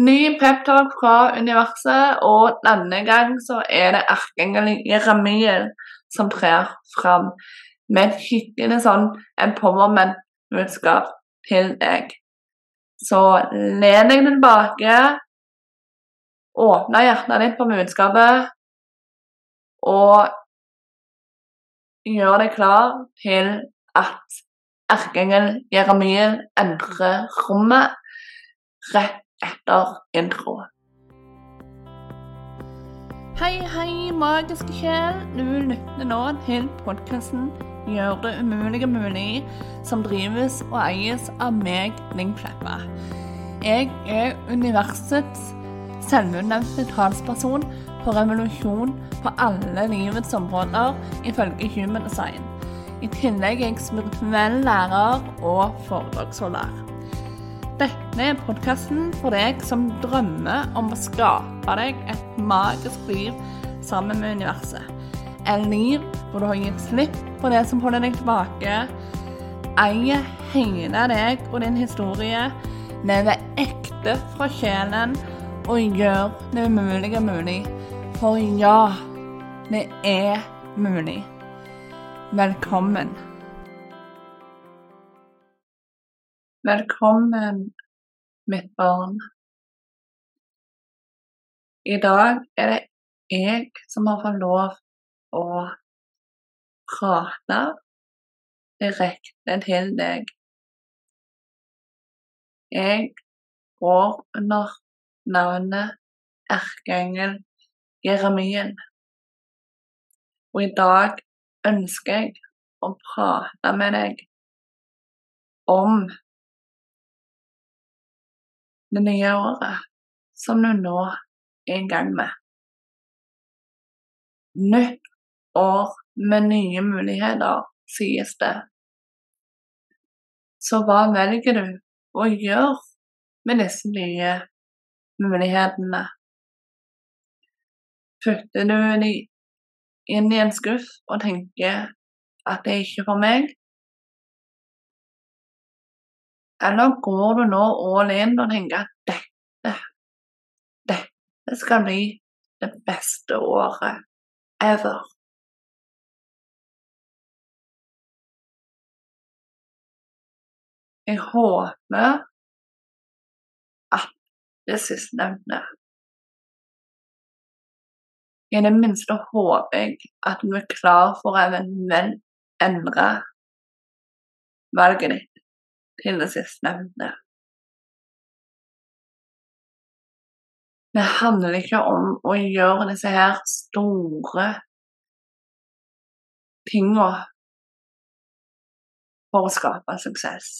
Ny peptalk fra universet, og denne gang så er det erkeengelen Jeremiel som trer fram med et hyggelig sånn empowerment-budskap til deg. Så len deg tilbake, åpne hjertet ditt på budskapet, og gjør deg klar til at erkeengel Jeremiel endrer rommet rett etter intro. Hei, hei, magiske sjel. Du lytter nå til podkasten Gjør det umulige mulig, som drives og eies av meg, Ling Kleppa. Jeg er universets selvutnevnte talsperson for revolusjon på alle livets områder, ifølge Human Design. I tillegg er jeg spirituell lærer og foredragsholder. Dette er podkasten for deg som drømmer om å skape deg et magisk liv sammen med universet. Et liv hvor du har gitt slipp på det som holder deg tilbake, eier hele deg og din historie, lever ekte fra sjelen og gjør det umulige mulig. For ja, det er mulig. Velkommen. Velkommen, mitt barn. I dag er det jeg som har fått lov å prate direkte til deg. Jeg går under navnet erkeengel Jeremien. Og i dag ønsker jeg å prate med deg om det nye året som du nå er i gang med. Nytt år med nye muligheter, sies det. Så hva velger du å gjøre med disse nye mulighetene? Putter du dem inn i en skuff og tenker at det er ikke for meg? Eller går du nå all in og tenker at dette, dette skal bli det beste året ever? Jeg håper at det sistnevnte I det minste håper jeg at du er klar for å endre valget ditt til det sistnevnte. Det handler ikke om å gjøre disse her store tinga for å skape suksess.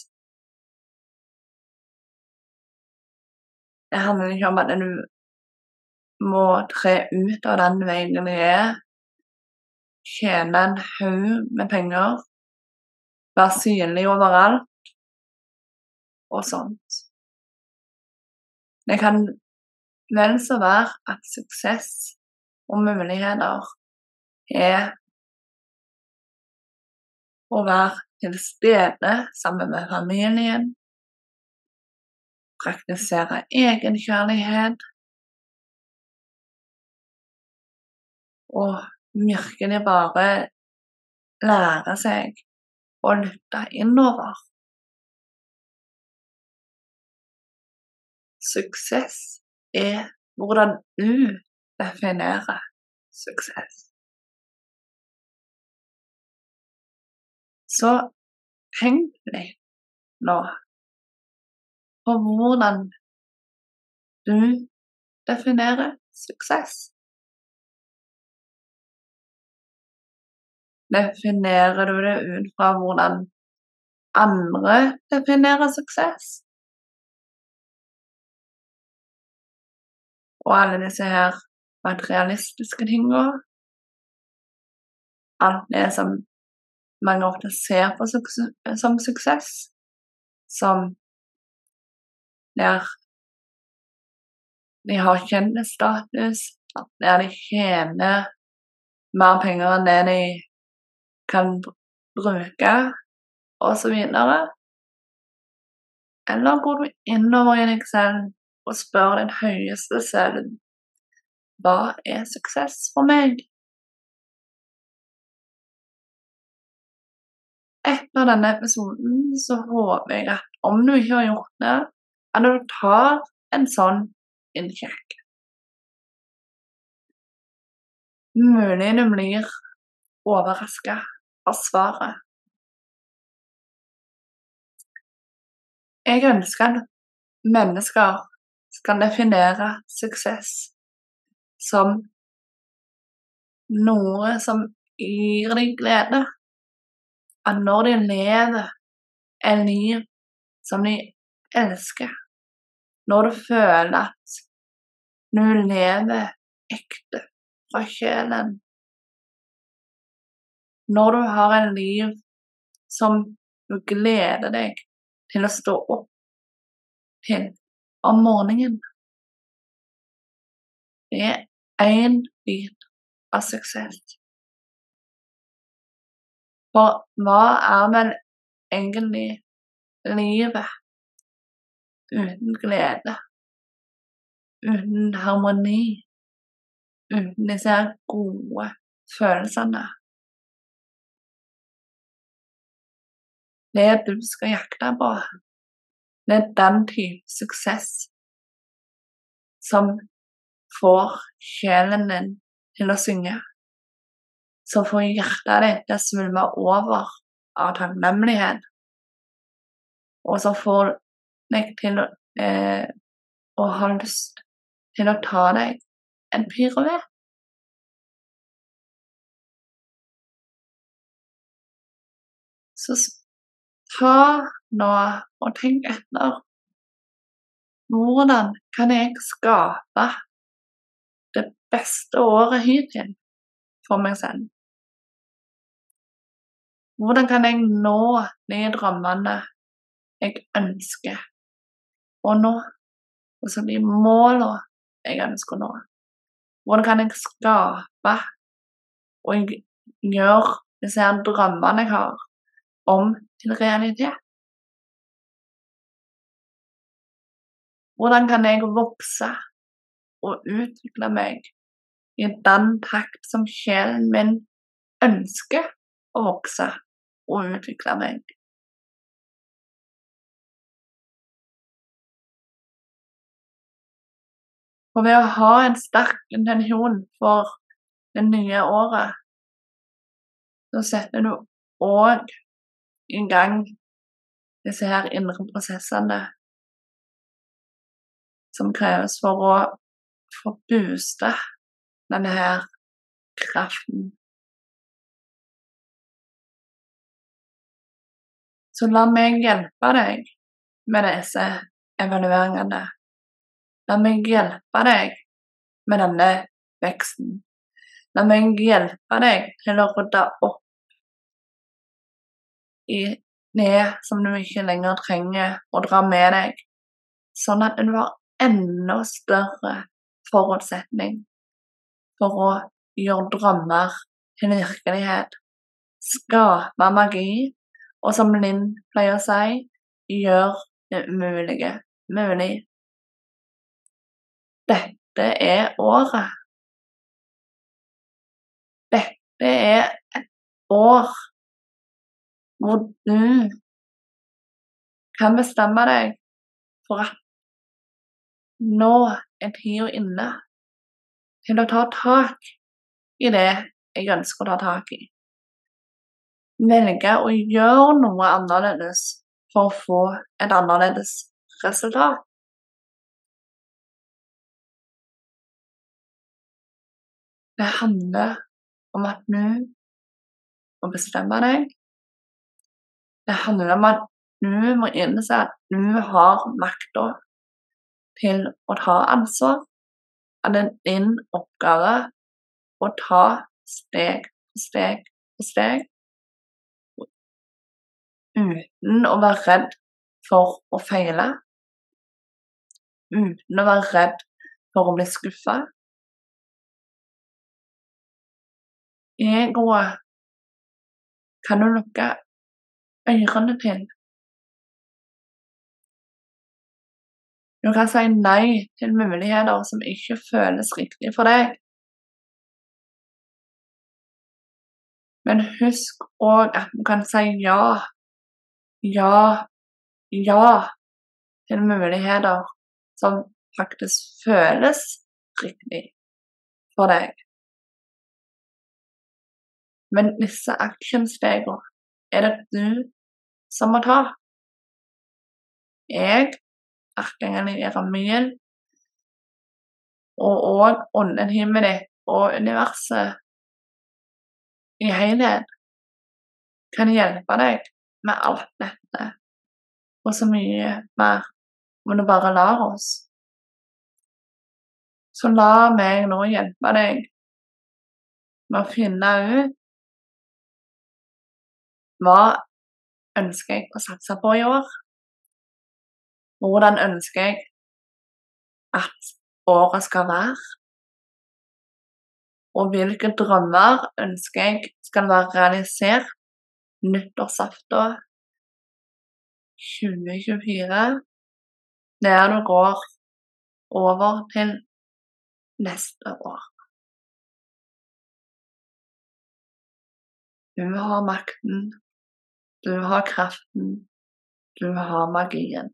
Det handler ikke om at du må tre ut av den veien du er, tjene en haug med penger, være synlig overalt og sånt. Det kan vel så være at suksess og muligheter er å være til stede sammen med familien, praktisere egenkjærlighet og virkelig bare lære seg å lytte innover. Suksess er hvordan du definerer suksess. Så tenk deg nå på hvordan du definerer suksess. Definerer du det ut fra hvordan andre definerer suksess? Og alle disse her materialistiske tinga. Alt det som mange ofte ser på som suksess, som der de har kjendisstatus, der de tjener mer penger enn det de kan bruke, osv. Eller går du innover i deg selv og spør den høyeste selv hva er suksess for meg? Etter denne episoden så håper jeg at om du ikke har gjort det, at du tar en sånn innsjekk. Mulig du blir overraska av svaret. Jeg ønsker at mennesker skal definere suksess som noe som gir deg glede. At når de lever et liv som de elsker, når du føler at du lever ekte fra sjelen, når du har et liv som du gleder deg til å stå opp til om morgenen. Det er én bit av suksess. For hva er vel egentlig livet uten glede, uten harmoni, uten disse gode følelsene? Det du skal jakte på, det er den type suksess som får sjelen din til å synge. Som får hjertet ditt til å svulme over av takknemlighet. Og som får deg til å, eh, å ha lyst til å ta deg en piruett. Så ta nå og tenk etter. Hvordan kan jeg skape det beste året hittil for meg selv? Hvordan kan jeg nå de drømmene jeg ønsker å nå, og så de målene jeg ønsker å nå? Hvordan kan jeg skape og gjøre disse her drømmene jeg har, om til realitet? Hvordan kan jeg vokse og utvikle meg i den takt som sjelen min ønsker å vokse og utvikle meg? Og ved å ha en sterk intensjon for det nye året, så setter du òg i gang disse her indre prosessene som kreves for å få booste denne her kraften. Så la meg hjelpe deg med disse evalueringene. La meg hjelpe deg med denne veksten. La meg hjelpe deg til å rydde opp i det som du ikke lenger trenger å dra med deg, sånn at du har enda større forutsetning for å gjøre drømmer til virkelighet, skape magi, og som Linn pleier å si, gjør det umulige mulig. Dette er året. Dette er et år hvor du kan bestemme deg for at nå er tida inne til å ta tak i det jeg ønsker å ta tak i. Velge å gjøre noe annerledes for å få et annerledes resultat. Det handler om at nå må bestemme deg det handler om at du må innse at du har makta til å ta ansvar. At det er din oppgave å ta steg for steg for steg uten å være redd for å feile. Uten å være redd for å bli skuffa. Egoet kan du lukke ørene til. Du kan si nei til muligheter som ikke føles riktig for deg. Men husk òg at du kan si ja, ja, ja til muligheter som faktisk føles riktig for deg. Men disse actionstegene er det du som må ta. Jeg, erkeengelen Jeremiel, og òg ånden himmelen ditt og universet i helhet kan hjelpe deg med alt dette og så mye mer om du bare lar oss. Så la meg nå hjelpe deg med å finne ut hva ønsker jeg å satse på i år? Hvordan ønsker jeg at året skal være? Og hvilke drømmer ønsker jeg skal være realisert nyttårsaften 2024, der du går over til neste år. Du har makten, du har kraften, du har magien.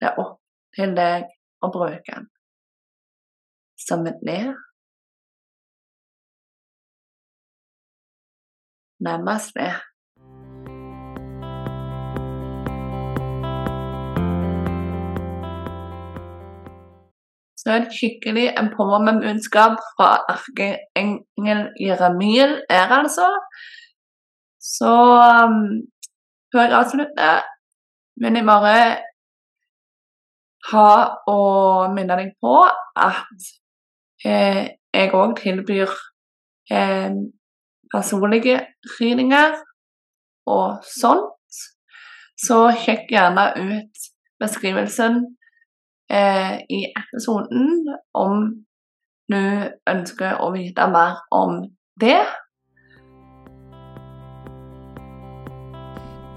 Det er opp til deg å bruke den. Som et ned. Namaste. Så en skikkelig empowerment-budskap fra erkeengel Jeremiel er altså. Så um, før jeg avslutter, vil jeg bare ha og minne deg på at eh, jeg òg tilbyr eh, personlige readninger og sånt. Så sjekk gjerne ut beskrivelsen eh, i episoden om du ønsker å vite mer om det.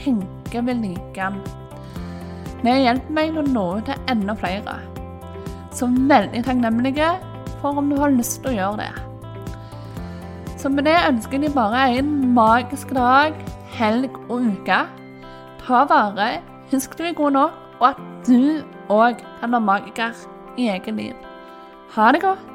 tenker vil like den. Det hjelper meg til å nå ut til enda flere. Så veldig takknemlige for om du har lyst til å gjøre det. Så med det ønsker jeg bare en magisk dag, helg og uke. Ta vare, husk du er god nok, og at du òg kan være magiker i eget liv. Ha det godt.